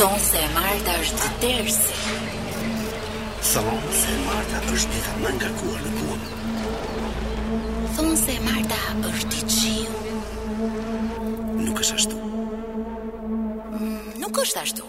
Thonë se e Marta është tersi. Thonë se e Marta është dita më nga kuar në kuar. Thonë se e Marta është dita e qiut. Nuk është ashtu. Mm, nuk është ashtu.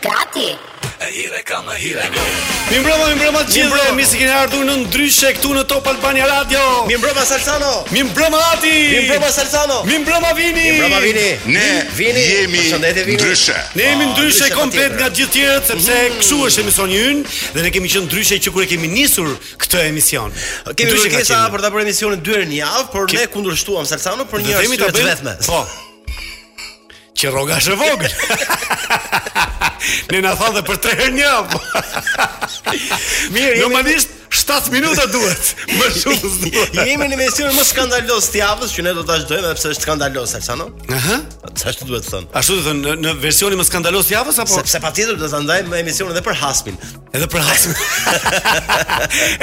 Gati! E hire kam, e hire kam. Mirëmbrëma, mirëmbrëma të gjithë dhe mirë se keni ardhur në Ndryshe këtu në Top Albania Radio. Mirëmbrëma Salsano. Mirëmbrëma Ati. Mirëmbrëma Salsano. Mirëmbrëma Vini. Mirëmbrëma Vini. Ne, Vini, jemi ndryshe. Ne jemi ah, ndryshe komplet nga gjithë tjerët sepse mm. kështu është emisioni ynë dhe ne kemi qenë ndryshe që kur e kemi nisur këtë emision. Kemi kërkesa për ta bërë emisionin dy herë në javë, por ne kundërshtuam Salsano për një arsye të vetme. Po. Që rroga është e vogël. Ne na thonë dhe për tre herë një. Mirë, jemi... normalisht 7 minuta duhet. Më shumë duhet. Jemi në emisionin më skandaloz të javës që ne do ta vazhdojmë sepse është skandaloz, apo jo? Aha. S'ashtu duhet thënë. Ashtu do të thënë në, në versionin më skandaloz të javës apo sepse patjetër do ta ndajmë emisionin edhe për hasmin. Edhe për hasmin.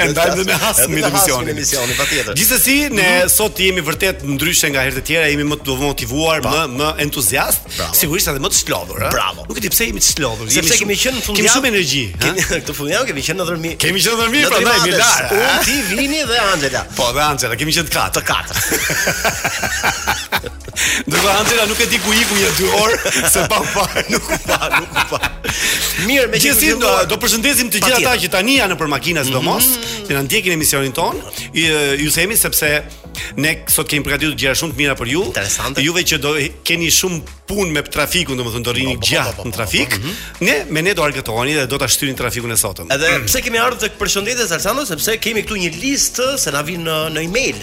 E ndajmë me hasmin emisionin. Emisionin patjetër. Gjithsesi ne mm -hmm. sot jemi vërtet ndryshe nga herët e tjera, jemi më të motivuar, pa. më më entuziast, sigurisht edhe më të shlodhur, ha. Bravo. Nuk e di pse jemi të shlodhur. Jemi sepse kemi qenë në fundjavë. Kemi shumë energji. Kemi këtë fundjavë kemi qenë në Dhërmi. Kemi qenë në Dhërmi, prandaj mi la. Unë, ti, Vini dhe Angela. Po, dhe Angela, kemi qenë të katër. Të katër. Ndërkohë Angela nuk e di ku iku një dy orë, s'e pamë, nuk u pa, nuk u pa. Mirë, gjithsesi do, do përshëndesim të gjithë ata që tani janë nëpër makina sidomos, mm -hmm. që na ndjekin emisionin ton. I, ju themi sepse ne sot kemi përgatitur gjëra shumë të mira për ju. Interesante. Juve që do keni shumë punë me trafikun, domethënë do rrini po, po, po, gjatë në trafik, mhm. ne me ne do argëtoheni dhe do ta shtyni trafikun e sotëm. Edhe pse kemi ardhur tek përshëndetjet Salsano sepse kemi këtu një listë se na vin në, në email.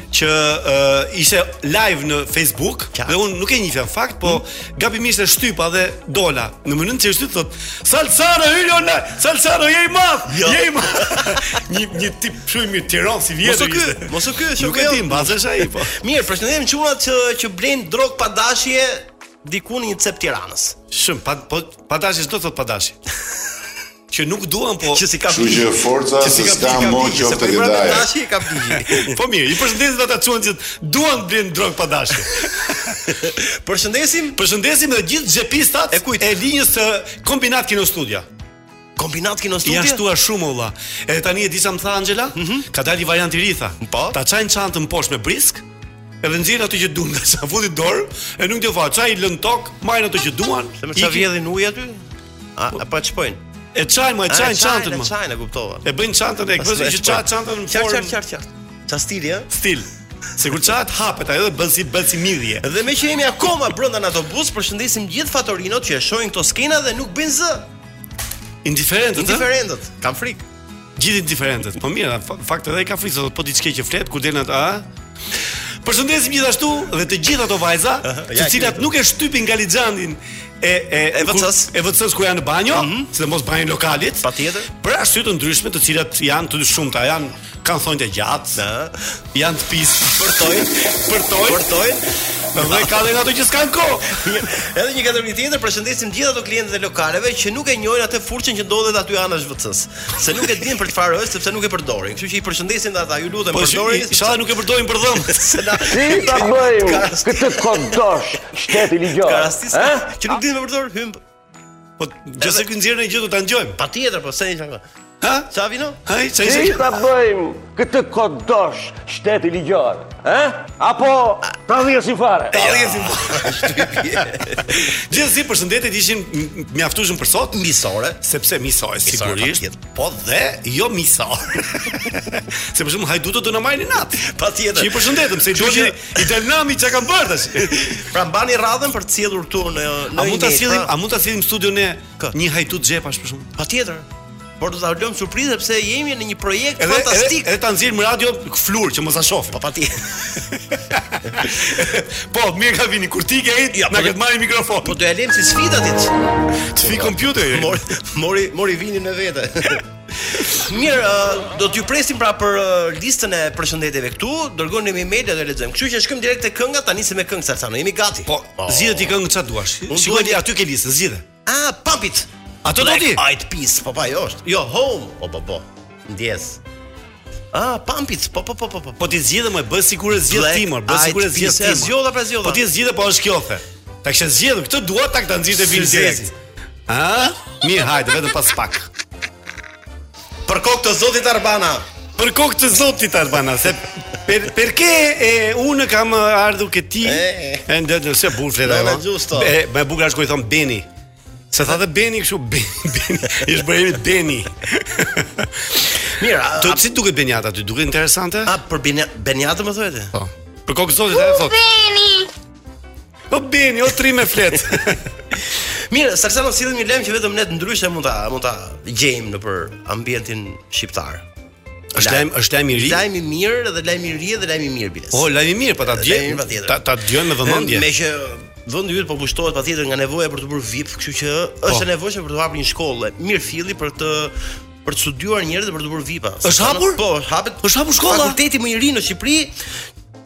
që uh, ishte live në Facebook Qa? dhe unë nuk e njihja në fakt, po mm. gabimisht e shtypa dhe dola. Në momentin që shtyp thot, "Salsano hyri online, Salsano je i madh, jo. je i madh." një një tip shumë i mirë tirons i vjetër. Mos u ky, mos u ky, shoku i jem, bazesh ai po. Mirë, përshëndesim çunat që që blejnë drogë pa dashje diku në një cep Tiranës. Shumë pa po pa dashje ç'do thot pa dashje. që nuk duan po që si ka kështu që forca që si ka mo qoftë të gëdaj tashi ka bigi po mirë i përshëndesim ata çunat që duan të blejnë drogë pa dashje përshëndesim përshëndesim edhe gjithë xhepistat e, e linjës së Kombinat Kinostudio Kombinat Kinostudio janë shtuar shumë valla edhe tani e di ça më tha Angela mm -hmm. ka dalë variant i ri tha po ta çajnë çantën poshtë me brisk Edhe nxjerr ato që duan, s'e fusin dorën, e nuk do fal, çaj lën tok, marrin ato që duan. Sa vjedhin ujë aty? A, apo çpojnë. E çajnë, më e çajnë çantën. E çajnë, e kuptova. E bëjnë çantën e kësaj që çajnë çantën në formë. Çart, çart, çart. Ça stili, ë? Stil. Sikur çat hapet ajo dhe bën si bën si midhje. Dhe meqë jemi akoma brenda në autobus, përshëndesim gjithë fatorinot që e shohin këto skena dhe nuk bëjnë zë. Indiferentët. Indiferentët. Kam frikë. Gjithë indiferentët. Po mirë, fakt edhe ka frikë se po diçka që flet kur del atë, a? Përshëndesim gjithashtu dhe të gjitha ato vajza, të cilat nuk e shtypin galixhanin e e e VC-s, e VC-s kur janë në banjo, mm -hmm. sidomos banjën e lokalit. Patjetër. Për arsye të ndryshme, të cilat janë të shumta, janë kanë thonjë të gjatë. Janë të pis, përtoj, përtoj, përtoj. Dhe ka dhe nga ato që s'kanë kohë Edhe një kategori tjetër Përshëndesim gjithë ata klientët e lokaleve Që nuk e njohin atë furçen që ndodhet aty anash VC-së Se nuk e din për çfarë është Sepse nuk e përdorin Kështu që i përshëndesim dhe ata ju lutem po, përdoreni Sa nuk e përdorin për dhëmbë Se la Si ta bëjmë këtë kodosh shtetin ligjor Ka rastis Që nuk din me përdor Hymë Po gjithsesi ky nxjerr një gjë do ta dëgjojmë. Patjetër, po se një Ha? Sa vino? Ha, çaj se. Si ta bëjmë këtë kodosh shtetin ligjor, ha? Apo t'ia dhjesim fare. T'ia dhjesim fare. Gjithsesi përshëndetjet ishin mjaftueshëm për sot, miqësore, sepse miqësore sigurisht, po dhe jo miqësore. Se për shembull hajdutët do na marrin inat. Patjetër. T'i përshëndesim, se çuçi I del nami çka kanë bërë tash. Pra mbani radhën për të sjellur këtu në në A mund ta sjellim, pra. a mund ta sjellim në studio ne një hajdut xhepash për shembull? Patjetër. Por do ta lëm surprizë sepse jemi në një projekt edhe, fantastik. Edhe, edhe ta nxjerrim radio blur që mos ta shohin. Po pati. po, mirë ka Vini kur ti ke ai, ja, na po ke marrë mikrofon. Po do ja lëm si sfidë atij. Fik kompjuter? Mori, mori, mori Vinin me vete. Mirë, uh, do t'ju presim pra për uh, listën e përshëndetjeve këtu, dërgoni një email dhe e lexojmë. Kështu që shkojmë direkt te kënga, ta nisim me këngë Salsano, jemi gati. Po, oh. zgjidhe ti këngë çfarë duash. Shikoji ti aty ke listën, zgjidhe. Ah, Pump It. Atë do ti? Black Eyed Peas, po pa jo është. Jo, Home. Po po po. Ndjes. Ah, Pump It, po po po po po. Po ti zgjidhe më, bëj sikur e zgjidh ti më, bëj sikur e zgjidh ti. Zgjodha pra zgjodha. Po ti zgjidhe po është kjo the. Ta kishe zgjedhur, këtë dua ta këtë nxjerr Vini direkt. Ah, mirë, hajde vetëm pas pak. Për kokë të zotit Arbana. Për kokë të zotit Arbana, se per perché e unë kam ardhur këtu. Ende do të se burfle ajo. Be, be bukur as ku i thon Beni. Se tha dhe Beni kështu, Beni, Beni, ish bërë Beni. Mirë, a, si të duket Benjata ty? Duket interesante? A për Benjatën më thotë? Po. Për kokë të zotit ta thotë. Beni. Po Beni, o tri me flet. Mirë, sakaq do të sillni një lajm që vetëm ne te Ndryshe mund ta mund ta gjejmë nëpër ambientin shqiptar. Është lajm, është lajm i ri. Lajm i mirë dhe lajm i ri dhe lajm i mirë biles. Po, lajm i mirë, po ta ndjekim. Ta ta ndjekim me vëmendje. Meqë vendi ynë po pushtohet patjetër nga nevoja për t'u bërë VIP, kështu që po. është e nevojshme për të hapur një shkollë. Mirëfilli për të për të studiuar njerëz për t'u bërë VIP-a. Është hapur? Po, është hapur. Është hapur shkolla. Fakulteti më i ri në Shqipëri.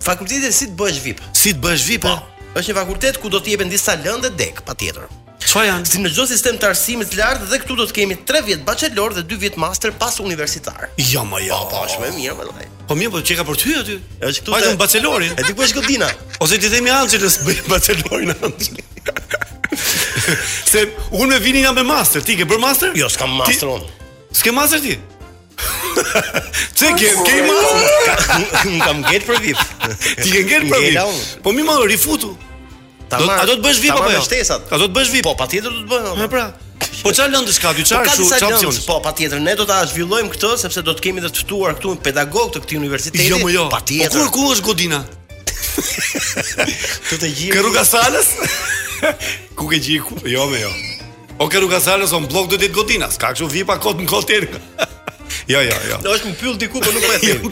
Fakulteti si të bëhesh VIP. Si të bëhesh VIP? Po. Është një fakultet ku do të jepen disa lëndë dek, patjetër. Çfarë janë? Si në çdo sistem të arsimit të lartë dhe këtu do të kemi 3 vjet bachelor dhe 2 vjet master pasuniversitar. Jo, mo jo. Po, shumë mirë vëllai. Po mirë, po ç'ka për ty aty? Është këtu. Hajde bachelorin. E di ku është godina. Ose t'i themi Anxhelës bëj bachelorin Anxhela. Se unë me vini jam me master, ti ke bërë master? Jo, s'kam master unë. S'ke master ti? Çfarë ke, ke master? Unë kam gjet për vip. Ti ke gjet për vip. Po mi marr rifutu. Ta marr. A do të bësh vip apo jo? A do të bësh vip? Po patjetër do të bëhem. Po pra. Po çfarë lëndësh ka ky çfarë shu çfarë opsioni? Po patjetër ne do ta zhvillojmë këtë sepse do të kemi të ftuar këtu pedagogë të këtij universiteti. Jo, jo. Po patjetër. Po kur ku është godina? Të të gjithë. Ke rruga Salës? Ku ke gjiku? Jo, mo jo. O ke rruga Salës, o në bllok do jetë godina, s'ka kështu vipa kot në kot tjetër. Jo, jo, jo. Do jetë në pyll diku, po nuk po e themi.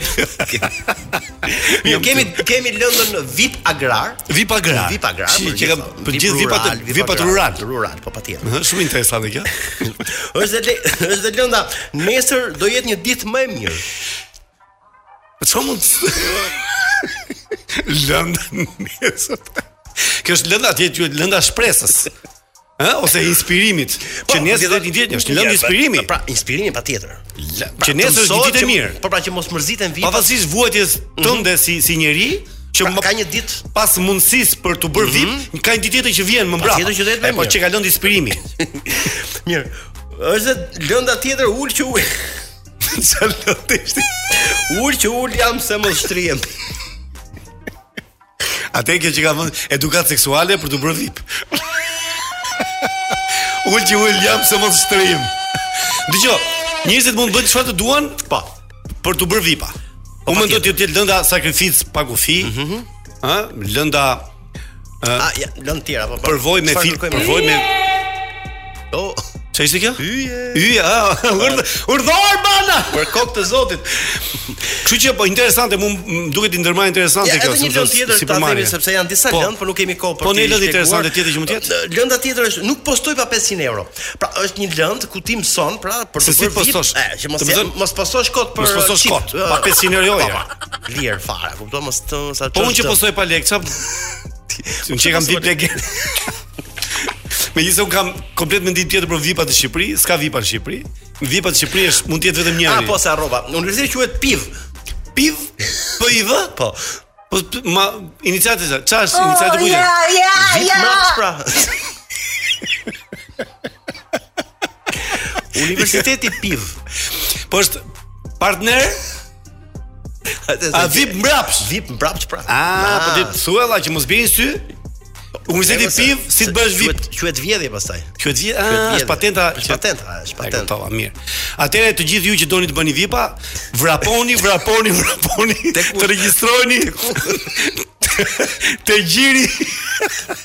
Mirë, kemi kemi lëndën VIP agrar. VIP agrar. VIP agrar. Që, që kam për gjithë vipat e vipat rural. Rural, po patjetër. Është shumë interesante kjo. është dhe është dhe lënda nesër do jetë një ditë më e mirë. Çfarë mund të lënda nesër? Kjo është lënda atje quhet lënda e shpresës. Ë ose e inspirimit. Po, që nesër do të jetë është lëndë inspirimi. Pra, inspirimi patjetër. Pra, që nesër është ditë e mirë. Po pra që mos mërziten vipat. Pavarësisht vuajtjes mhm. tënde si si njeri, që pra, ka një ditë pamundësisë për t'u bërë vip, mhm. ka një ditë tjetër që vjen më mbrapa. Tjetër që do të jetë. Po që ka lëndë inspirimi. Mirë. Është lënda tjetër ulur që Çfarë do të ishte? Ulur që ulur jam se mos shtrihem. A kjo që ka thënë edukatë seksuale për t'u bërë vip. Ulur që ulur jam se mos shtrihem. Dëgjo, njerëzit mund të bëjnë çfarë të duan, pa, po, për t'u bërë vipa. Po mendoj të jetë lënda sakrificë pa kufi. Mhm. Mm Ëh, lënda A ja, lëndë tjera apo? Përvojë me fil, përvojë me. Oh. Çfarë ishte kjo? Yje. Yje, ah, urdhor bana. Për kokë të Zotit. Kështu që po interesante, mua më duket ndërmarrje interesante ja, kjo. Edhe një lëndë tjetër s'i themi sepse janë disa po, lëndë, por nuk kemi kohë për po, të. Po një lëndë interesante tjetër që mund të jetë. Lënda tjetër është nuk postoj pa 500 euro. Pra është një lëndë ku ti mëson, pra për t'u bërë vip. Eh, që mos mos postosh kot për. Mos postosh kot. Pa 500 euro joja. Lir fare. Kupto mos të thonë sa çfarë. Po unë që postoj pa lekë, çfarë? Unë që kam vip lekë. Me gjithë unë kam komplet mendim tjetër për vipat në Shqipëri, s'ka vipa në Shqipëri. Vip në Shqipëri është mund të jetë vetëm njëri. Ah, po sa rroba. Universiteti quhet PIV. PIV? Po i vë? Po. Po ama inicialet e? Çfarë është oh, iniciatë buja? Ja, ja, ja. Vip pra. Universiteti Piv. Po është partner. A, vip mbrapsh? Vip mbrapsh pra. A, ah. po ti thua vallë që mos bjerë në sy? Universiteti Piv si të bëhesh vip? Quhet vjedhje pastaj. Quhet vjedhje. Ah, është patenta, është patenta, është patenta. Po, mirë. Atëherë të gjithë ju që doni të bëheni vipa, vraponi, vraponi, vraponi, të regjistroheni. Te gjiri.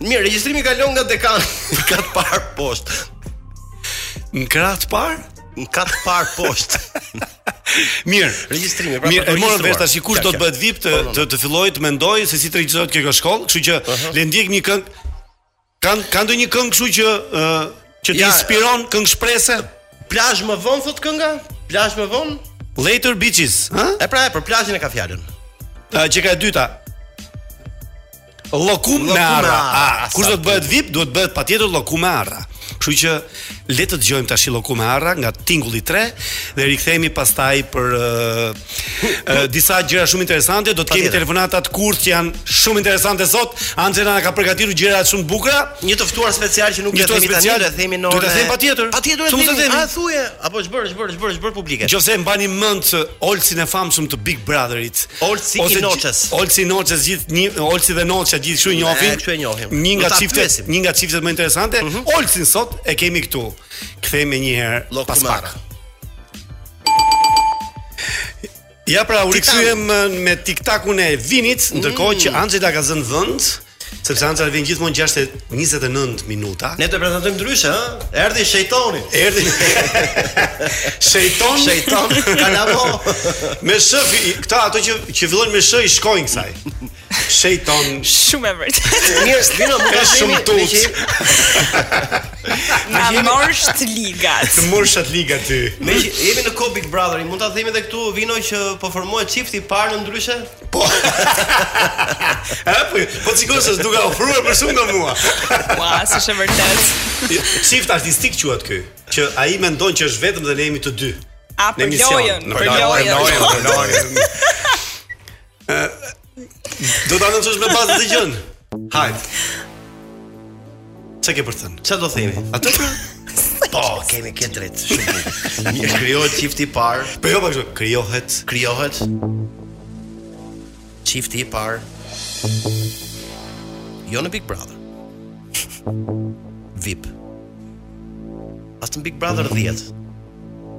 Mirë, regjistrimi kalon nga dekani. Kat të parë poshtë. Në krah të parë? Në kat të parë poshtë. Mirë. Regjistrimi, pra. Mirë, e morëm vesh tash kush do të bëhet VIP të të, të fillojë të mendojë se si të regjistrohet te kjo shkollë, kështu që uh -huh. le të ndjekim një këngë. Kan kanë ndonjë këngë kështu që uh, që të, ja, inspiron këngë shprese? Plazh më vonë thotë kënga? Plazh më vonë? Later Bitches, ha? E pra, e për plazhin e ka fjalën. Ë, që ka e dyta, Llokum me arra. Ah, kush do të bëhet VIP, duhet të bëhet patjetër llokum me arra. Kështu që le të dëgjojmë tash llokum me arra nga Tingulli 3 dhe rikthehemi pastaj për uh, disa gjëra shumë interesante. Do të kemi telefonatat kurth që janë shumë interesante sot. Anxhela na ka përgatitur gjëra shumë të bukura. Një të ftuar special që nuk e themi tani, e themi në orën. Do të themi patjetër. Patjetër do të themi. A, thuaje? Apo ç', bëre, bëre, bëre, bëre publike. Nëse mbani mend Olsin e famshëm të Big Brotherit, Olsi i Noçës. Olsi i Noçës gjithnjë, Olsi dhe Noça, gjithë kështu i njohin. Kështu e njohim. Një nga çiftet, një nga çiftet më interesante. Mhm. Olsin sot e kemi këtu. Kthehemi një herë pas pak. Ja pra u rikthyem me tiktakun e Vinit, mhm. ndërkohë që Anxhela ka zënë vend. Sepse Anxhela vjen gjithmonë 6:29 minuta. Ne do ta prezantojmë ndryshe, ëh? Erdhi shejtoni. Erdhi. shejton. Shejton. Kalamo. me sh, këta ato që që fillojnë me sh i shkojnë kësaj. Shejton. Shumë e vërtetë. Mirë, vino më ka shumë tuç. Na marrsh të ligat. Të marrsha të ligat ty. Ne jemi në Kobe Big Brother, mund ta themi edhe këtu Vino që po formohet çifti i parë ndryshe? Po. A po, po shiko se duke u afruar për shumë nga mua. Ua, s'është e vërtetë. Jo, çift artistik quhet ky, që ai mendon që është vetëm dhe ne jemi të dy. A për lojën, për lojën, për lojën. Do ta anoncosh me bazë të gjën. Hajt. Çka ke për thënë? Çfarë do themi? Atë që Po, kemi këtë drejt. Shumë mirë. Krijohet çifti i parë. Po jo, po kështu, krijohet, krijohet çifti i parë. Jo në Big Brother. VIP. As në Big Brother 10.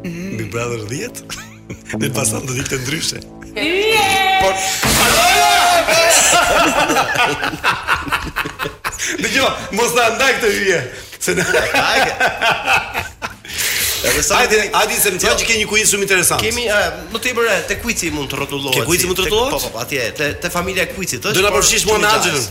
Big Brother 10? Dhe pasan do dikte ndryshe. Po. Dhe jo, mos na ndaj këtë hyje. Se na. Edhe sa Hajde, hajde se më thua jo. që ke një kuiz shumë interesant. Kemi uh, më tepër te kuizi mund të rrotullohet. Te kuizi mund të rrotullohet? Po, po, po, atje te te familja e kuizit, është. Do na përfshish mua me Anxhelën.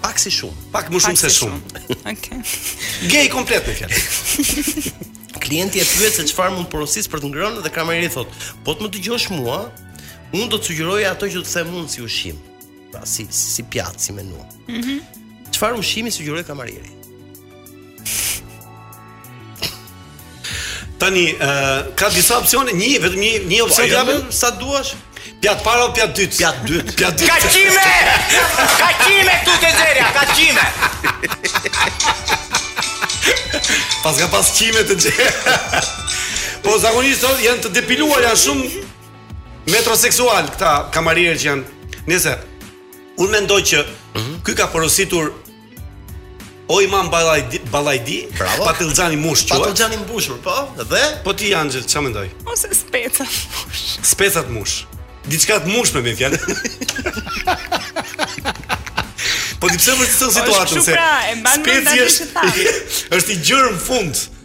Pak si shumë. Pak më shumë se shumë. Okej. Gay komplet në fjalë. Klienti e pyet se çfarë mund porosis për të ngrënë dhe kamarieri thotë, "Po të më dëgjosh mua, unë do të sugjeroj ato që du të them unë si ushqim." Pra si si pjatë, si menu. Mhm. Çfarë ushqimi sugjeroi kamarieri? Tani, uh, ka disa opsione, një, vetëm një, një po, opsion të Sa duash? Pjatë parë apo pjatë dytë? Pjatë dytë. Pjatë dytë. Ka qime! Ka qime këtu të zerja, ka qime! pas ka pas qime të gjerë. po, zakonisht, janë të depiluar, janë shumë metroseksual këta kamarierë që janë. Nëse, unë mendoj që mm -hmm. ky ka porositur O imam bajalldi, bajalldi Bravo. Patëllxhan i mush quhet. Patëllxhan i mbushur, po? Dhe po ti Anxhel, ça mendon? Ose speca mush. Speca t'mush. Diçka të mushme me fjalë. po ti pse më të situatën se pra, speci është është i gjërm fund.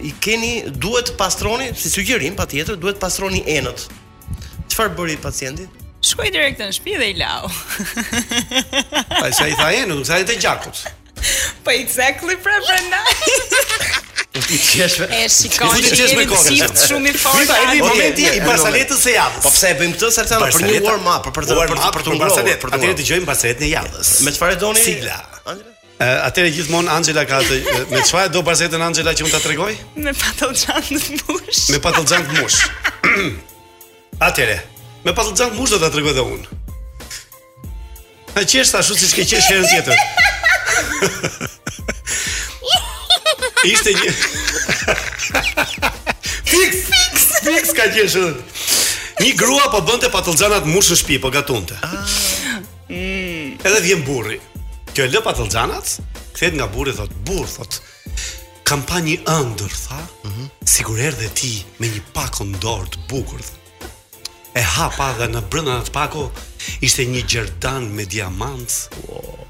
I keni duhet të pastroni, si sugjerim patjetër, duhet të pastroni enët. Çfarë bëri pacienti? Shkoi direkt në shtëpi dhe i lau. Ai sa i tha enët, nuk sa i të gjakut. Po exactly pra brenda. Ti qesh me. E shikon ti qesh me kokën. Çift shumë i fortë. Mirë, erdhi momenti i Barsaletës së javës. Po pse e bëjmë këtë sepse na për një warm up, për të për të për të ngrohur. Atëherë dëgjojmë Barsaletën e javës. Me çfarë doni? Sigla. Atëherë gjithmonë Anxhela ka atë me çfarë do barsaletën Anxhela që unë ta tregoj? Me patallxhan të mush. Me patallxhan të mush. Atëherë, me patallxhan të mush do ta tregoj dhe unë. A qesh ashtu siç ke qesh herën tjetër? Ishte një Fix, fix, fix ka qesh. Një grua po bënte patallxhana t'mush në shtëpi, po gatuante. Ah. Mm. Edhe vjen burri. Kjo e lë patëllxhanat, kthehet nga burri thot, burr thot. Kam pa një ëndërr, tha. Mm -hmm. Sikur erdhe ti me një pako në dorë të bukur. Tha. E hapa dhe brenda në atë pako ishte një gjerdan me diamant. Wow.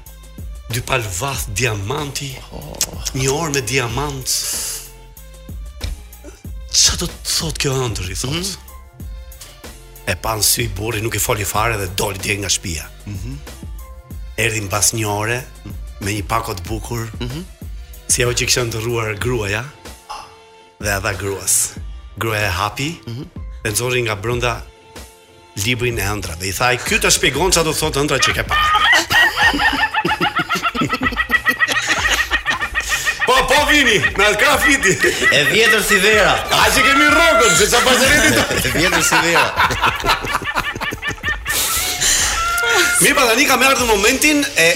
Dy pal vath diamanti. Oh. Një orë me diamant. Çfarë do të thotë kjo ëndërr i thotë? Mm -hmm. e pa në sy burri nuk i foli fare dhe doli direkt nga shtëpia. Mhm. Mm Erdhi mbas një ore me një pako të bukur. Mhm. Mm si ajo që kishte ëndërruar gruaja dhe ia dha gruas. Gruaja e hapi, mm -hmm. e nxorri nga brenda librin e ëndrrave. I tha, "Ai ky ta shpjegon çfarë do thotë ëndrra që ke pa." Po, po vini, na ka fiti. E vjetër si vera. Aq e kemi rrogën, se sa pazaretit. E vjetër si vera. Mirë, po tani ka ardhur momenti i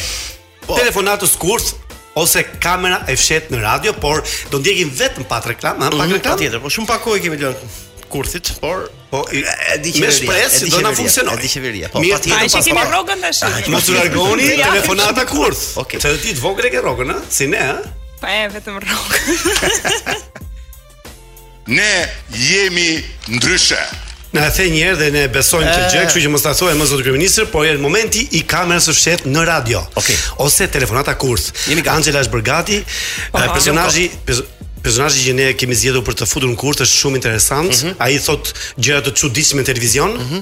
po. telefonatës kurth ose kamera e fshehtë në radio, por do ndjekim vetëm pak reklama, pak mhm, reklama. Patjetër, po shumë pak kohë kemi lënë kurthit, por po e di që me shpresë do na funksionojë. Di qeveria. Po, patjetër. Aq e kemi rrogën tash. Ah, mos u largoni telefonata kurth. Okej. Të ditë vogël e ke rrogën, ha? Si ne, ha? Pa e vetëm rrogën. Ne jemi ndryshe. Na e the një herë dhe ne besojmë këtë gjë, kështu që mos na e thuaj më zoti kryeministër, por është momenti i kamerës së fshehtë në radio. Okay. Ose telefonata kurth. Anxhela është bërë gati, po, personazhi personazhi që ne kemi zgjedhur për të futur në kurth është shumë interesant. Mm -hmm. Ai thot gjëra të çuditshme në televizion. Mm -hmm.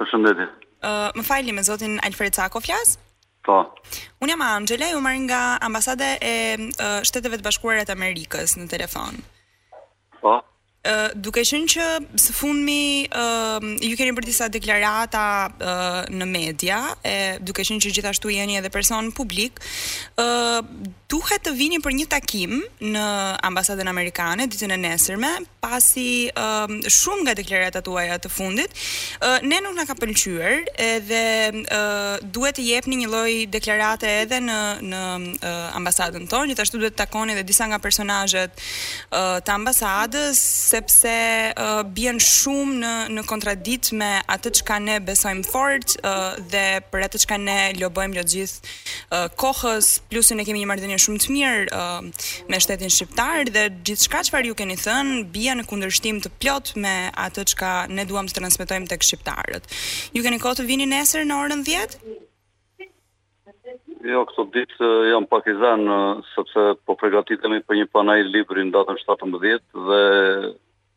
Përshëndetje. Ë, uh, më falni me zotin Alfred Cako flas? Po. Unë jam Anxhela, ju marr nga ambasada e uh, Shteteve të Bashkuara të Amerikës në telefon. Po. Ë, uh, duke qenë që së fundmi ë uh, ju keni bërë disa deklarata uh, në media, e duke qenë që gjithashtu jeni edhe person publik, ë uh, duhet të vini për një takim në ambasadën amerikane ditën e nesërme pasi um, shumë nga deklaratat tuaja të fundit, uh, ne nuk na ka pëlqyer edhe uh, duhet të jepni një lloj deklarate edhe në në uh, ambasadën tonë, gjithashtu duhet të takoni edhe disa nga personazhet uh, të ambasadës sepse uh, bien shumë në në kontradiktë me atë çka ne besojmë fort uh, dhe për atë çka ne lobojmë gjithë kohës, plus ne kemi një marrëdhënie shumë të mirë uh, me shtetin shqiptar dhe gjithçka çfarë ju keni thënë bie në kundërshtim të plotë me atë çka ne duam të transmetojmë tek shqiptarët. Ju keni kohë të vini nesër në orën 10? Jo, këto ditë jam pak i zënë sepse po përgatitemi për një panair libri në datën 17 dhe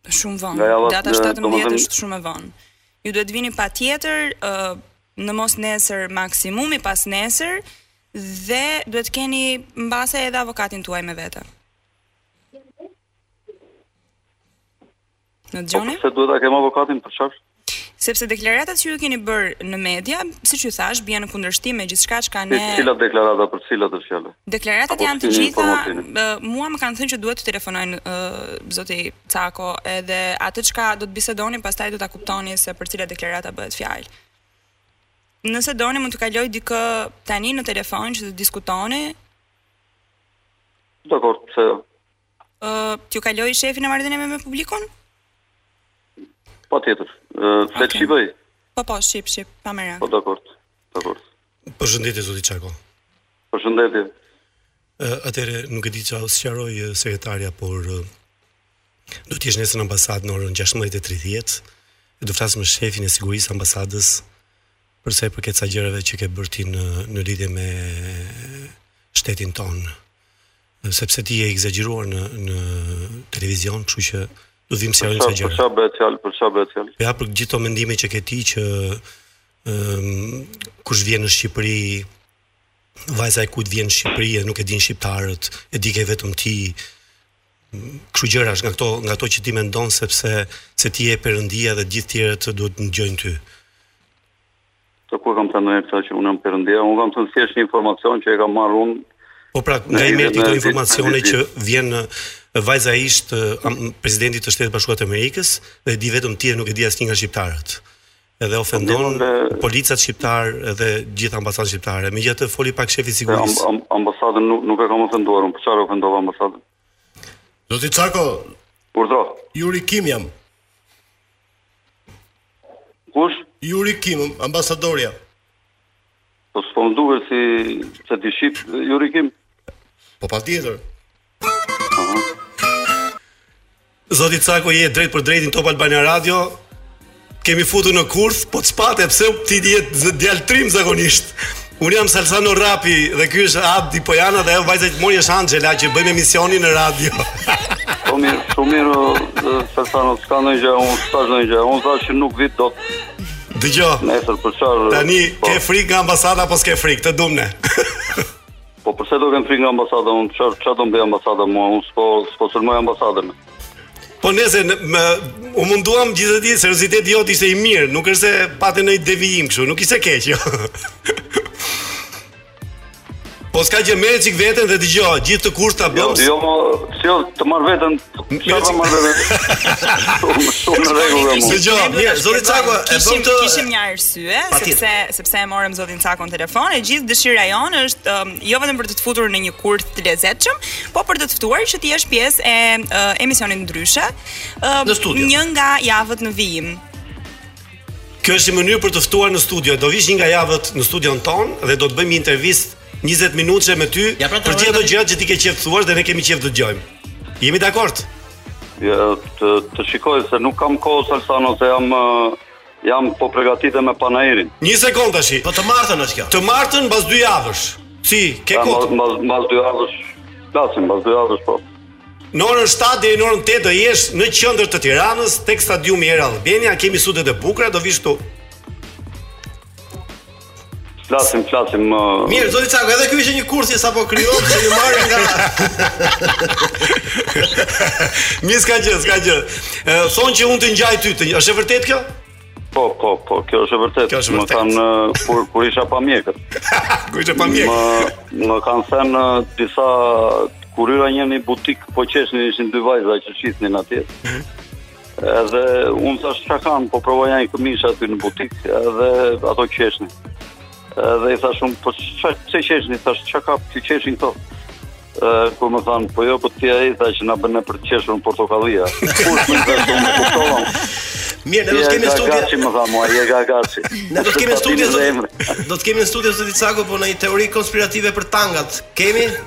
Shumë vonë. Data 17 është shumë e vonë. Ju duhet të vini patjetër uh, në mos nesër maksimumi pas nesër dhe duhet të keni mbase edhe avokatin tuaj me vete. Më dëgjoni? Po, se duhet të kem avokatin për çfarë? Sepse deklaratat që ju keni bërë në media, siç ju thash, bien në kundërshtim me gjithçka që kanë ne. Cilat deklarata për cilat është fjala? Deklaratat Apo janë të gjitha, mua më kanë thënë që duhet të telefonoj uh, zoti Cako, edhe atë çka do të bisedoni, pastaj do ta kuptoni se për cilat deklarata bëhet fjalë. Nëse doni mund t'ju kaloj dikë tani në telefon që të diskutoni. Dakor, pse jo? Ë, uh, t'ju kaloj shefin e marrëdhënieve me publikun? Patjetër. Ë, uh, flet okay. shqip ai. Po po, shqip, shqip, pa merak. Po dakor. Dakor. Përshëndetje zoti Cako. Përshëndetje. Ë, uh, atëre nuk e di çfarë ju sqaroi sekretarja, por uh, do të jesh nesër në ambasadë në orën 16:30. Do të flasësh me shefin e sigurisë së ambasadës për sa i përket ca gjërave që ke bërë ti në në lidhje me shtetin tonë. sepse ti e ke ekzagjeruar në në televizion, kështu që do vim se ajo gjë. Për çfarë bëhet fjalë, për çfarë bëhet fjalë? Ja për gjithë ato mendime që ke ti që ëm kush vjen në Shqipëri vajza e kujt vjen në Shqipëri e nuk e din shqiptarët, e di ke vetëm ti. Kështu gjërash nga këto, nga ato që ti mendon sepse se ti je perëndia dhe gjithë tjerët duhet të të dëgjojnë ty. Po kur e kam thënë këtë që unë jam perëndia, unë kam thënë thjesht një informacion që e kam marrë unë. Po pra, nga i merr ti këto informacione që vjen vajza e ish presidentit të Shteteve të Bashkuara të Amerikës dhe di vetëm ti e nuk e di asnjë nga shqiptarët. Edhe ofendon dhe... policat shqiptar dhe gjithë ambasadën shqiptare. Megjithatë foli pak shefit të sigurisë. Am, am, ambasadën nuk, nuk e kam ofenduar, unë për çfarë e ofendova ambasadën? Zoti Cako. Urdhro. Juri Kim jam. Kush? Yuri Kim, ambasadorja. Po s'po më duket si se di shqip Yuri Kim? Po patjetër. Zoti Cako je drejtpërdrejt në Top Albania Radio. Të kemi futur në kurth, po ç'pate se ti je djalë trim zakonisht. Unë jam Salsano Rapi dhe ky është Abdi Pojana dhe ajo vajza që të mori është Angela që bëjmë emisionin në radio. Po mirë, shumë mirë, Salsano, s'ka ndonjë gjë, unë s'ka ndonjë gjë, unë thash që nuk vij dot. Dëgjo. Nesër për çfarë? Tani po. ke frikë nga ambasada apo s'ke frikë? Këtë duam ne. po përse do kem frikë nga ambasada? Unë çfarë çfarë do më bëjë ambasada mua? Unë s'po s'po sulmoj ambasadën. Po ne se në, më, u munduam gjithë ditën serioziteti jot ishte i mirë, nuk është se patë ndonjë devijim kështu, nuk ishte keq. Jo. po s'ka gjë merr çik veten dhe dëgjoj, gjithë këtë kurth ta jo, bëmë. Jo, jo, mo, si jo, të marr veten, çfarë të marr veten? Shumë shumë në rregull jam. S'ka gjë, mirë, zoti Cako, e bëmë të kishim një arsye, sepse sepse e morëm zotin Cako në telefon, e gjithë dëshira jonë është um, jo vetëm për të të futur në një kurth të lezetshëm, po për të të ftuar që të jesh pjesë e uh, emisionit ndryshe. Uh, në studio. Një nga javët në vijim. Kjo është një mënyrë për të ftuar në studio. Do vish një nga javët në studion tonë dhe do të bëjmë një intervistë 20 minutëshe me ty ja, pra, për gjithë ato gjëra që ti ke qejf të thuash dhe ne kemi qejf të dëgjojmë. Jemi dakord? Ja, të, të shikoj se nuk kam kohë sa sa nëse jam Jam, po përgatitem me panairin. Një sekond tashi, po të martën është kjo. Të martën mbas dy javësh. Ti ke pra, kohë? Mbas mbas dy javësh. Flasim mbas dy javësh po. Në orën 7 deri në orën 8 do jesh në qendër të Tiranës, tek stadiumi Air Albania, kemi studiot e bukura, do vish këtu. Flasim, flasim. Uh... Mirë, zoti Cako, edhe ky ishte një kurth i sapokrijuar që ju marrin nga. Mirë, s'ka gjë, s'ka gjë. Thonë që unë të ngjaj ty, të... është e vërtetë kjo? Po, po, po, kjo është e vërtetë. Kjo është e vërtetë. Më kanë kur kur isha pa mjekër. kur isha pa mjekër. Më më kanë thënë disa kur hyra një në butik, po qeshnin ishin dy vajza që shisnin atje. Mm -hmm. Edhe unë thashë çka kanë, po provoja një këmishë aty në butik, edhe ato qeshnin. Edhe i thashë unë, po çka që qeshni, thashë çka ka që qeshin këto. Ë kur më thanë, po jo po ti je ai tha që na bën për të qeshur në Portokalli. Kur më tha unë, po kuptova. Mirë, ne do të kemi studio. Gazi më tha mua, je Gaz, Gazi. Ne do të kemi studio. Do të kemi studio zoti Cako po ne një teori konspirative për tangat. Kemi?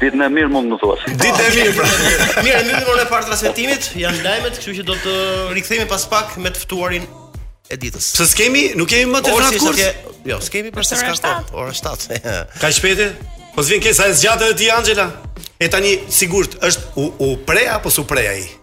Ditë më mirë mund të më thuash. Ditë e mirë. Pra. Mirë, në ditën e parë të transmetimit janë lajmet, kështu që do të rikthehemi pas pak me të ftuarin e ditës. Pse s'kemi, nuk kemi më të vërtetë kurth. Jo, s'kemi për sa ka Ora 7. Ka shpejtë? Po s'vjen se sa e zgjate ti Anxhela. E tani sigurt është u, u pre apo s'u pre ai?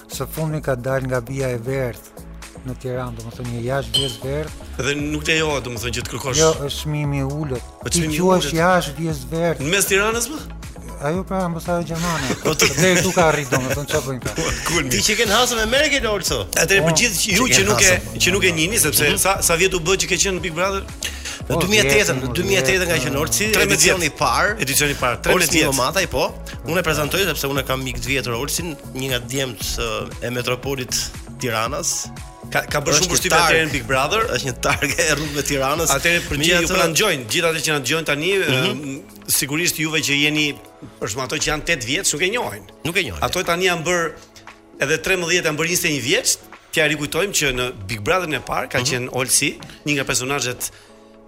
Së fundmi ka dalë nga vija e verdhë në Tiranë, domethënë një jashtë vijës së verdhë. Dhe nuk lejohet domethënë që të kërkosh. Jo, është çmimi i ulët. Po ti quhesh jashtë vijës së verdhë. Në mes Tiranës më? Ajo prapa ambasadës gjermane. Po të deri këtu ka arritur domethënë çfarë bëjnë këta. Po, ti qenke hasëm me Merkel Olso. Atë po, për gjithë ju që nuk e që nuk e njihni sepse mhm. sa sa vjet u bë që ke qenë në Big Brother? Në 2008, në 2008 nga që Olsi, edicioni i parë, edicioni i parë, 13 vjet. Olsi Mamataj po, unë e prezantoj sepse unë kam mik të vjetër Olsin, një nga djemt e metropolit Tiranës, ka bërë shumë përshtypje atë në Big Brother, është një target e rrugëve të Tiranës. Atë për gjithë ata që na dëgjojnë, gjithë ata që na dëgjojnë tani, mm -hmm. sigurisht juve që jeni për shembull ato që janë 8 vjeç, nuk e njohin. Nuk e njohin. Ato tani janë bër edhe 13 janë bër 21 vjeç. T'ia rikujtojmë që në Big Brother-in e parë ka mm -hmm. qenë Olsi, një nga personazhet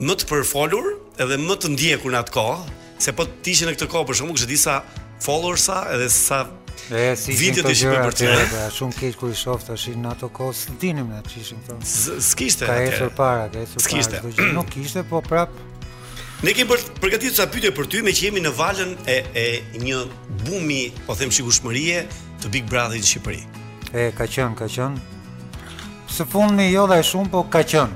më të përfolur edhe më të ndjekur në atë kohë, se po të ishin në këtë kohë për shembull kushedi sa followersa edhe sa E si video të shpër për të. Shumë keq kur i shoh tash në ato kohë, s'dinim ne ç'ishim këtu. S'kishte. Ka ecur para, ka ecur para. Do gjë nuk kishte, po prap. Ne kemi përgatitur ca pyetje për ty, meqë jemi në valën e e një bumi, po them shikueshmërie të Big Brother-it në Shqipëri. E ka qen, ka qen. Së fundmi jo dhe aq shumë, po ka qen.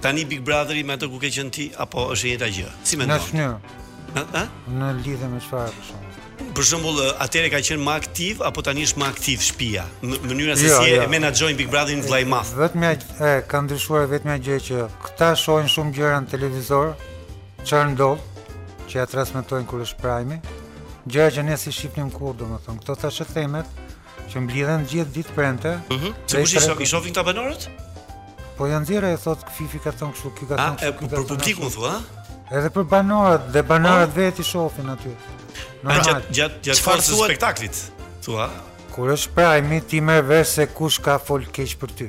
Tani Big Brother-i me atë ku ke qenë ti apo është e njëjta gjë? Si mendon? Në një. Ë? Ë? Në lidhje me çfarë për shembull? Për shembull, atëherë ka qenë më aktiv apo tani është më aktiv shtëpia? Mënyra se si e menaxhojnë Big Brother-in vëllai i madh. Vetëm e ka ndryshuar vetëm ajo gjë që këta shohin shumë gjëra në televizor, çfarë ndodh, që ia transmetojnë kur është prime. Gjëra që ne s'i shihnim kurrë, domethënë, këto thashethemet, Që mblidhen gjithë ditë premte. Mhm. Çfarë kush i shohin këta banorët? Po janë dhira e thot Fifi ka thënë kështu, ky ka thënë kështu. A, për publikun thua? Edhe për banorët dhe banorët po. vetë i shohin aty. Pra, Normal. Gjatë gjatë gjatë çfarë thua spektaklit? Thua? Kur është prajmi ti merr vesh se kush ka fol keq për ty.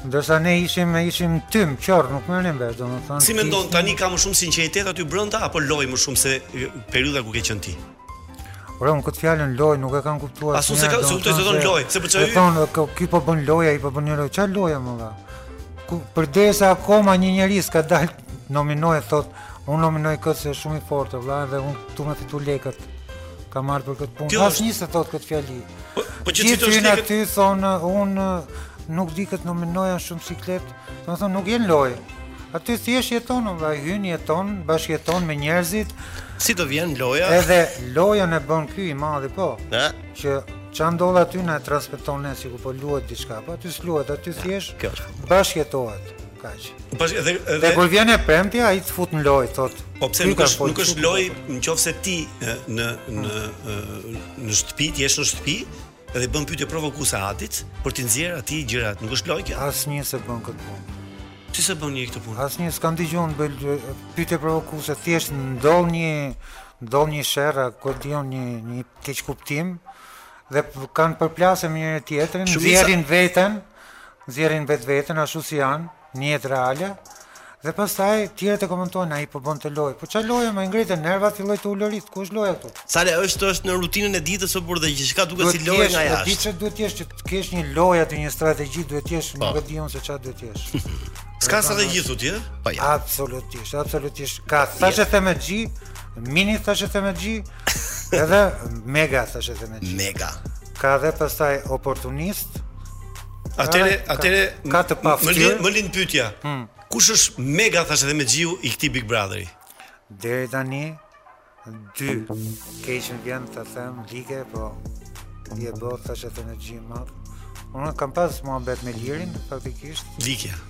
Ndërsa ne ishim ishim tym, qorr, nuk merrnim vesh, domethënë. Si mendon tani ka më shumë sinqeritet aty brenda apo loj më shumë se periudha ku ke qenë ti? Ore unë këtë fjalën loj nuk e kam kuptuar. As unë s'e kam kuptuar se don loj, se po çaj. Thonë ky po bën loj, ai po bën një loj, çfarë loje vëlla. Kur përderisa akoma një njerëz ka dal nominohet thot Unë nominoj këtë se shumë i fortë, vla, dhe unë du me fitu lekët. Ka marrë për këtë punë. Asnjë s'e thotë këtë fjali. Po, po që të fitosh lekët? Gjithë aty thonë, unë nuk di kë të nominoj jam në shumë siklet. Domethënë, nuk je në lojë. Aty thjesht jeton, vla, hyn jeton, bashkëjeton me njerëzit. Si të vjen loja? Edhe lojën na e bën ky i madhi, po. Ne? Ça ça ndodh aty na e transmeton ne sikur po luat diçka, po aty s'luat, aty thjesht bashkëjetohet. Kaq. Po edhe edhe kur vjen e premtja ai të fut në lojë thot. Po pse nuk është nuk është lojë nëse ti në në në shtëpi, ti je në shtëpi dhe bën pyetje provokuese atij për t'i nxjerr aty gjërat, nuk është lojë kjo. Asnjë s'e bën këtë punë. Si s'e bën njeri këtë punë? Asnjë s'kam dëgjuar të bëjë pyetje provokuese, thjesht ndodh një ndodh një sherr a ku di unë një një keqkuptim, dhe kanë përplasje me njëri-tjetrin, nxjerrin veten, nxjerrin vetveten ashtu si janë, në jetën reale. Dhe pastaj të tjerët e komentojnë ai po bën lojë. Po çfarë lojë m'i ngriti nervat filloi të ulërijë, ku është loja këtu? Sa larg është është në rutinën e ditës apo dhe gjithçka duket si lojë nga jashtë. Diçka duhet të jesh që të kesh një lojë aty një strategji duhet të jesh, nuk po. e di unë se çfarë duhet të jesh. S'ka strategji thua ti? Po ja. Absolutisht, absolutisht. Ka thashethemexhi, Mini thashethemexhi Edhe mega thashethemexhi Mega Ka dhe pastaj oportunist Atëherë, atëherë Ka të pa Më lind më lind pyetja hmm. Kush është mega thashethemexhiu i këtij Big Brotheri Deri tani Shumë keq më vjen ta them Liri po Je bo thashethemexhi i madh Unë kam pas muhabet me Lirin Praktikisht Liri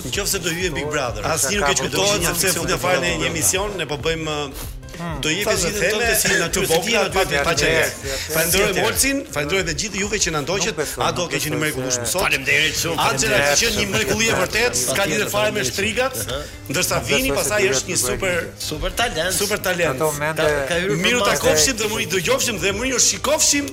Në qoftë se do hyjë në Big Brother, asnjë nuk e kuptohet sepse s'futet fare në një emision, ne po bëjmë hmm. do jepim si të thotë si na çu bogla aty te faqja. Falenderoj Moltin, falenderoj edhe gjithë juve që na ndoqët. Ardit na keni mrekulluar shumë sot? Faleminderit shumë. Ardit ka qenë një mrekulli e vërtetë? S'ka lidhje fare me shtrigat, ndërsa Vini pastaj është një super super talent. Super talent. Mirutakofshim dhe mirudëgjofshim dhe mirushikofshim.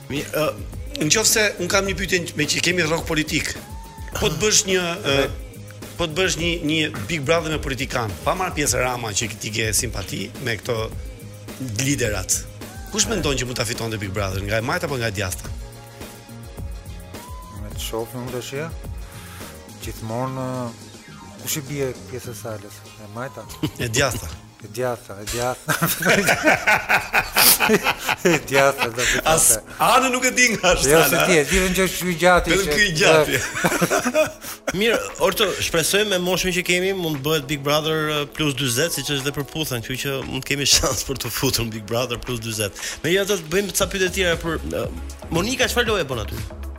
Mi, ë, uh, në qoftë se unë kam një pyetje meqë kemi rrok politikën. Po të bësh një ë uh, po të bësh një një Big Brother me politikanë, pa marrë pjesë Rama që ti ke simpati me këto liderat. Kush mendon që mund ta fitonte Big Brother nga e majta apo nga e djathta? Le të shofim tashi Gjithmonë Kush i bie pjesë e salës? E majta? e djathta E djathta, e djathta. e djathta do të thotë. As unë nuk e di nga është. Jo, se ti e di vetë që i gjati. Vetëm ky i gjati. Mirë, Orto, shpresojmë me moshën që kemi mund të bëhet Big Brother uh, plus 40, siç është dhe Përputhen, kështu që mund të kemi shans për t'u futur Big Brother plus 40. Megjithatë, bëjmë ca pyetje tjera për uh, Monika, çfarë loje bën aty?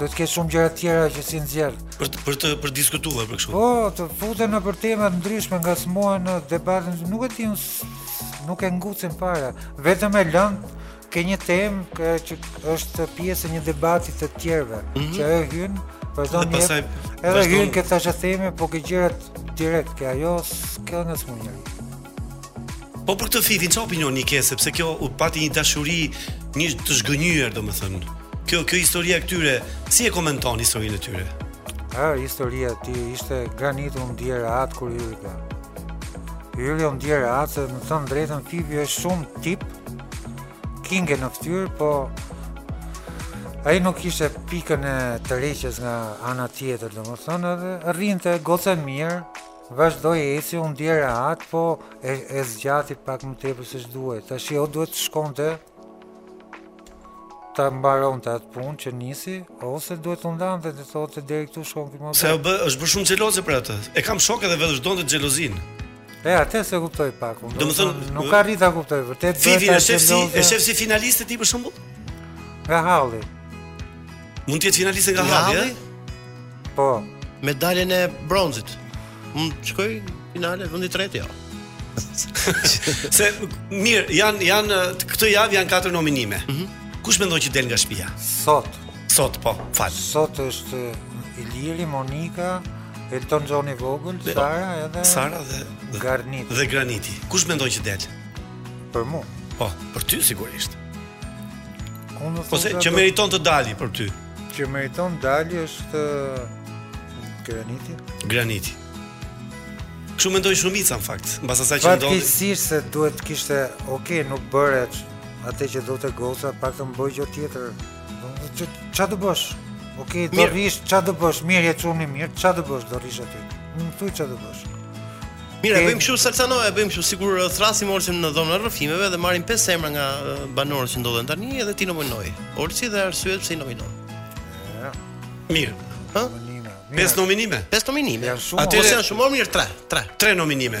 duhet të ketë shumë gjëra të tjera që s'i nxjerr. Për të, për të për të diskutuar për kështu. Po, të futen nëpër tema të ndryshme ngacmohen në debat, nuk e di unë nuk e ngucin para. Vetëm e lënë ke një temë që është pjesë e një debati të të tjerëve, mm -hmm. që e hyn, vazhdon një. Pasaj, edhe hyn ke thashethemet, po ke gjërat direkt, ke ajo s'ka ngacmim. Po për këtë Fifin çfarë opinioni ke sepse kjo u pati një dashuri një të zhgënjyer domethënë. Kjo kjo historia e këtyre si e komenton historinë e tyre? Ha, historia e tij ishte Graniti u ndje rehat kur hyri ka. Hyri u ndje rehat se me thënë të drejtën Fifi është shumë tip, kinge në ftyrë, po ai nuk e çante bythën e dreqit nga ana tjetër, domethënë edhe rrinte me gocën mirë, Vazhdoi eci, u ndie rehat, po e, e zgjati pak më tepër seç duhej. Tashi, o duhet të shkonte, ta mbaronte atë punë që nisi, ose duhet të ndalte dhe të thoshte deri këtu shkon këmë S'e bë, është bërë shumë xheloze për atë. E kam shok edhe vetë s'donte xhelozinë. E, atë s'e kuptoj pak. Unë, domethënë, nuk arrita ta kuptoj, vërtet bëhet ajo xheloze. Fivin, e shef si, e shef si finaliste ti për shembull? Nga halli. Mund të jetë finaliste nga halli, e? Po. Medaljen e bronzit. Mund të shkojë finale vendi i tretë jo. Se mirë, janë janë këtë javë janë katër nominime. Mm -hmm. Kush mendon që del nga shtëpia? Sot. Sot po, fal. Sot është Iliri, Monika, Elton John i vogël, dhe, Sara edhe Sara dhe, dhe Garniti. Dhe Graniti. Kush mendon që del? Për mua. Po, për ty sigurisht. Unë po, ose që meriton të dali për ty. Që meriton të dali është Graniti. Graniti. Kështu mendon shumica në fakt, mbas asaj që ndodhi. Fatkeqësisht se duhet të kishte, ok, nuk bëre ti atë që donte goca, paktën bëj gjë tjetër. Ç'a do bësh? Ok, do rrish, ç'a do bësh? Mirë, je çun i mirë, ç'a do bësh? Do rrish aty. Nuk më thuaj ç'a do bësh. Mirë, e bëjmë kështu Salsano, e bëjmë kështu sikur uh, thërrasim Olsin në dhomën e rrëfimeve dhe marrim pesë emra nga uh, banorët që ndodhen tani edhe ti nominoji. Olsi dhe arsyet pse i nominon. Mirë. Hë? Pesë nominime. Pesë nominime. Ato janë shumë mirë tre, tre. Tre nominime.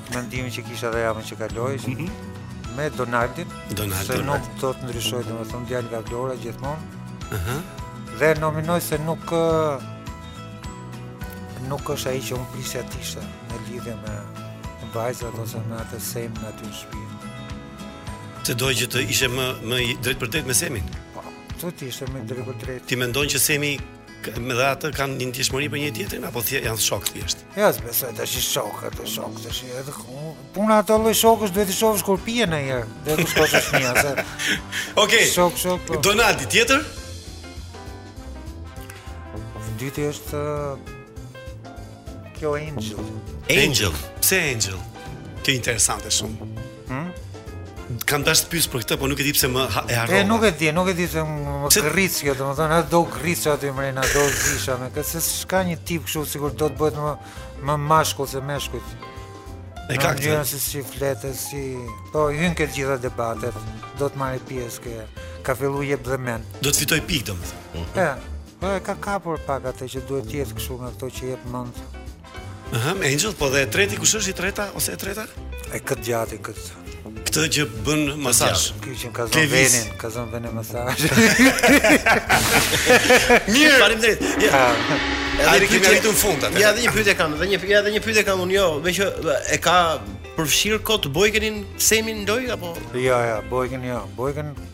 Mendimin që kisha dhe javën që kaloi, mm -hmm. me Donaldin, Donald, se Donald. nuk do të ndryshoj, domethënë djalë nga Vlora gjithmonë, uh -huh. dhe e nominoj se nuk nuk është ai që unë prisja të ishte në lidhje me vajzat ose me atë Semin aty në shpi. Ti doje që të ishte më, më i drejtpërdrejtë me Semin? Po, të të ishte më i drejtpërdrejtë. Ti mendon që Semi me dhe ata kanë një ndjeshmëri për njëri-tjetrin apo thje, janë shok thjesht? Ja së besoj tashi shokë, të shokë, tashi edhe ku... Puna ato lloj shokësh duhet t'i shohësh kur pinë në jërë, dhe të shkosë është një, se... Okej, shokë, shokë, po... Donaldi, tjetër? I dyti është... Kjo Angel. Angel, pse Angel? Kjo interesante shumë. Hmm? Kam dashtë të pyes për këtë, po nuk e di pse më ha, e harrova. E nuk e di, nuk e di se më se... kërriç kjo, domethënë, edhe po t'isha aty mbrena, do zisha me këtë, se ka një tip kështu sikur do të bëhet më më mashkull se meshkujt. E ka këtë. Nuk di si flet si, po hyn te të gjitha debatet, do të marrë pjesë kë. Ka filluar jep dhe mend. Do të fitojë pikë domethënë. Po, po e ka kapur pak atë që duhet të jetë kështu nga ato që jep mend. Aha, me Angel, po dhe e treti, kush është i treti ose e treta? E këtë të gjatin, këtë. Këtë që bën masazh. Ky që ka zënë vendin, ka zonë venin masazh. Mirë, faleminderit. Ja. Ai kemi arritur në fund atë. Ja, edhe një pyetje kam, edhe një pyetje, edhe një pyetje kam unë jo, meqë e ka përfshirë kot Bojkenin, Semin ndoshta apo? Jo, ja, jo, Bojken jo. Bojken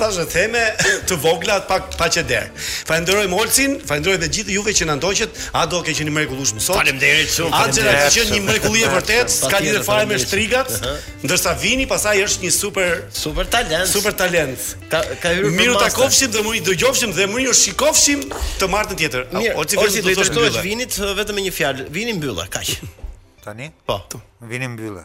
Thashë dhe theme të vogla pa pa qeder. Falenderojmë Olsin, falenderoj edhe gjithë juve që na ndoqët. Ado ke qenë i mrekullueshëm sot. Faleminderit shumë. Angela ka qenë një mrekulli e vërtetë, s'ka lidhje fare me shtrigat, ndërsa Vini pastaj është një super Super talent. super talent. Ka ka hyrë për Mirë u master. takofshim dhe mirë u dëgjofshim dhe mirë u shikofshim të martën tjetër. A, Mirë, Olsi, vetëm Olsi do t'i thosh drejtohesh mbylle. Vinit eh, vetëm me një fjalë. Vini mbylle, kaq. Tani? Po. Vini mbylle.